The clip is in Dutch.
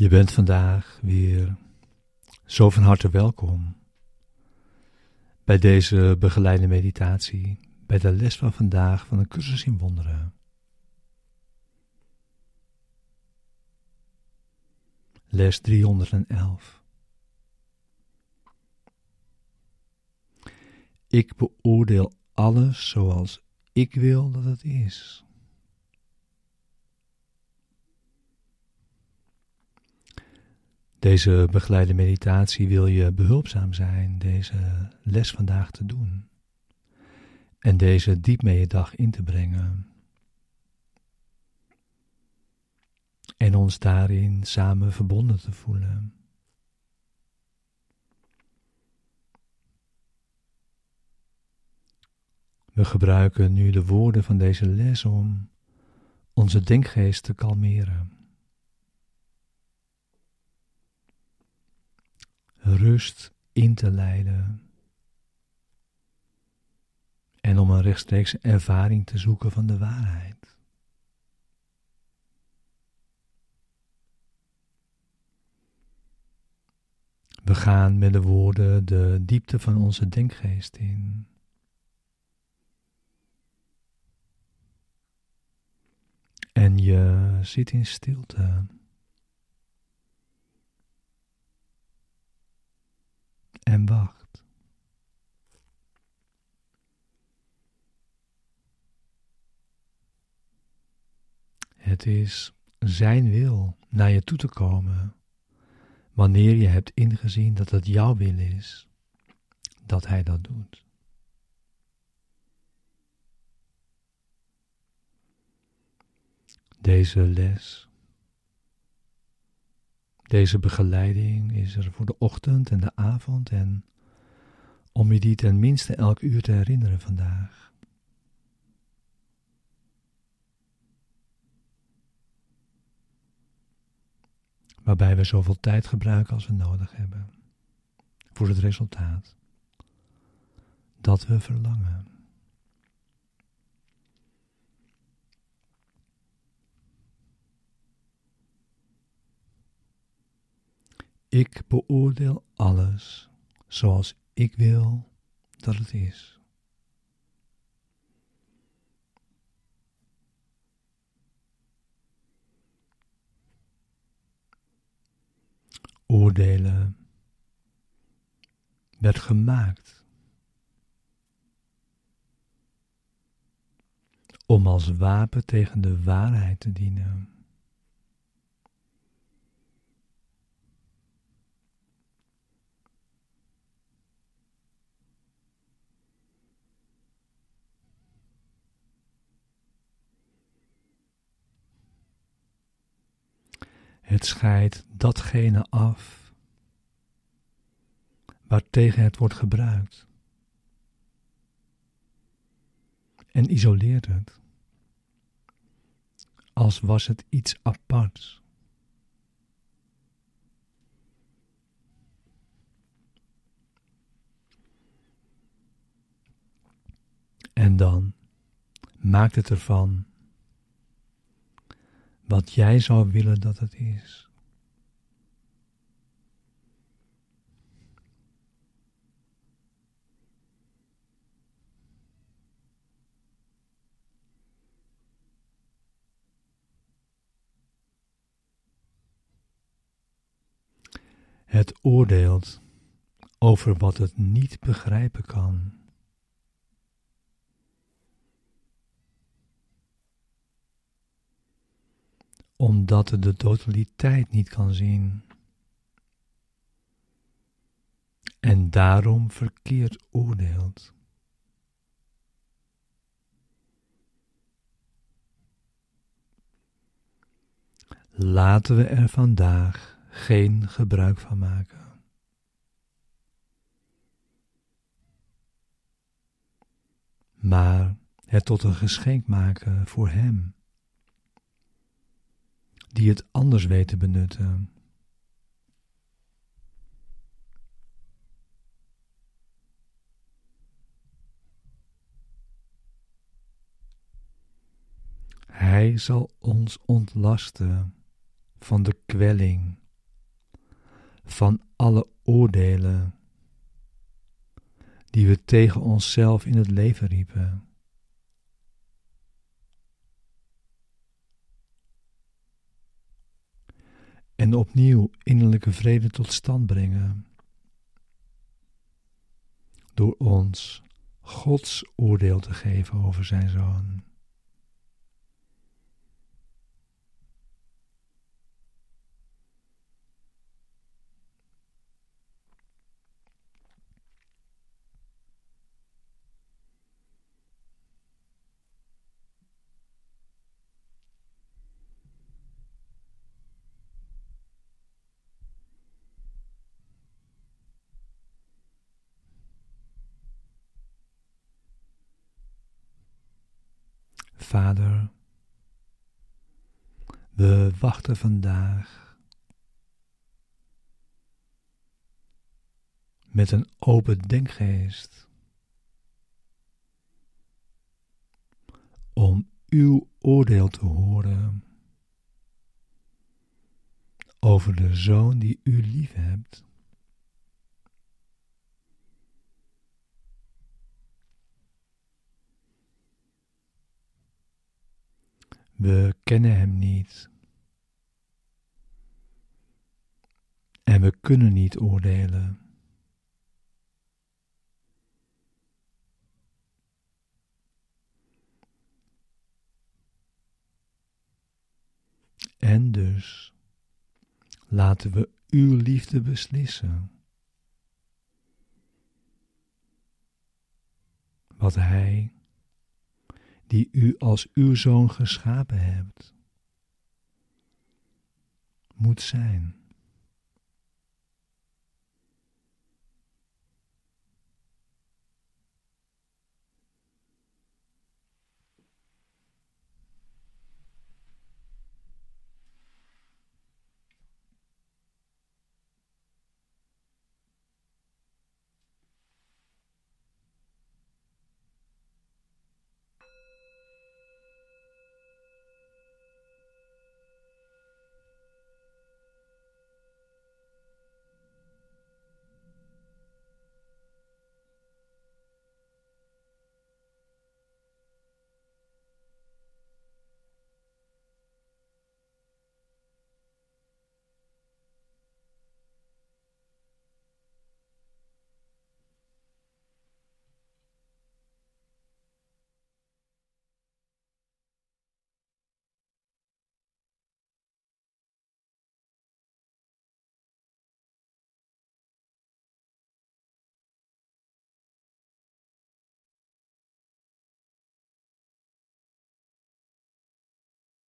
Je bent vandaag weer zo van harte welkom bij deze begeleide meditatie, bij de les van vandaag van een cursus in wonderen. Les 311. Ik beoordeel alles zoals ik wil dat het is. Deze begeleide meditatie wil je behulpzaam zijn deze les vandaag te doen en deze diep mee je dag in te brengen. En ons daarin samen verbonden te voelen. We gebruiken nu de woorden van deze les om onze denkgeest te kalmeren. Rust in te leiden. En om een rechtstreeks ervaring te zoeken van de waarheid. We gaan met de woorden de diepte van onze denkgeest in. En je zit in stilte. En wacht. Het is Zijn wil naar je toe te komen, wanneer je hebt ingezien dat het jouw wil is, dat Hij dat doet. Deze les deze begeleiding is er voor de ochtend en de avond en om je die ten minste elk uur te herinneren vandaag. Waarbij we zoveel tijd gebruiken als we nodig hebben voor het resultaat dat we verlangen. Ik beoordeel alles zoals ik wil dat het is. Oordelen werd gemaakt om als wapen tegen de waarheid te dienen. Het scheidt datgene af waartegen het wordt gebruikt en isoleert het als was het iets aparts. En dan maakt het ervan wat jij zou willen dat het is. Het oordeelt over wat het niet begrijpen kan. Omdat het de totaliteit niet kan zien. En daarom verkeerd oordeelt. Laten we er vandaag geen gebruik van maken. Maar het tot een geschenk maken voor Hem die het anders weet te benutten. Hij zal ons ontlasten van de kwelling van alle oordelen die we tegen onszelf in het leven riepen. En opnieuw innerlijke vrede tot stand brengen. Door ons Gods oordeel te geven over zijn zoon. Vader, we wachten vandaag met een open denkgeest om uw oordeel te horen over de zoon die u lief hebt. We kennen Hem niet. En we kunnen niet oordelen. En dus laten we uw liefde beslissen. Wat Hij die u als uw zoon geschapen hebt, moet zijn.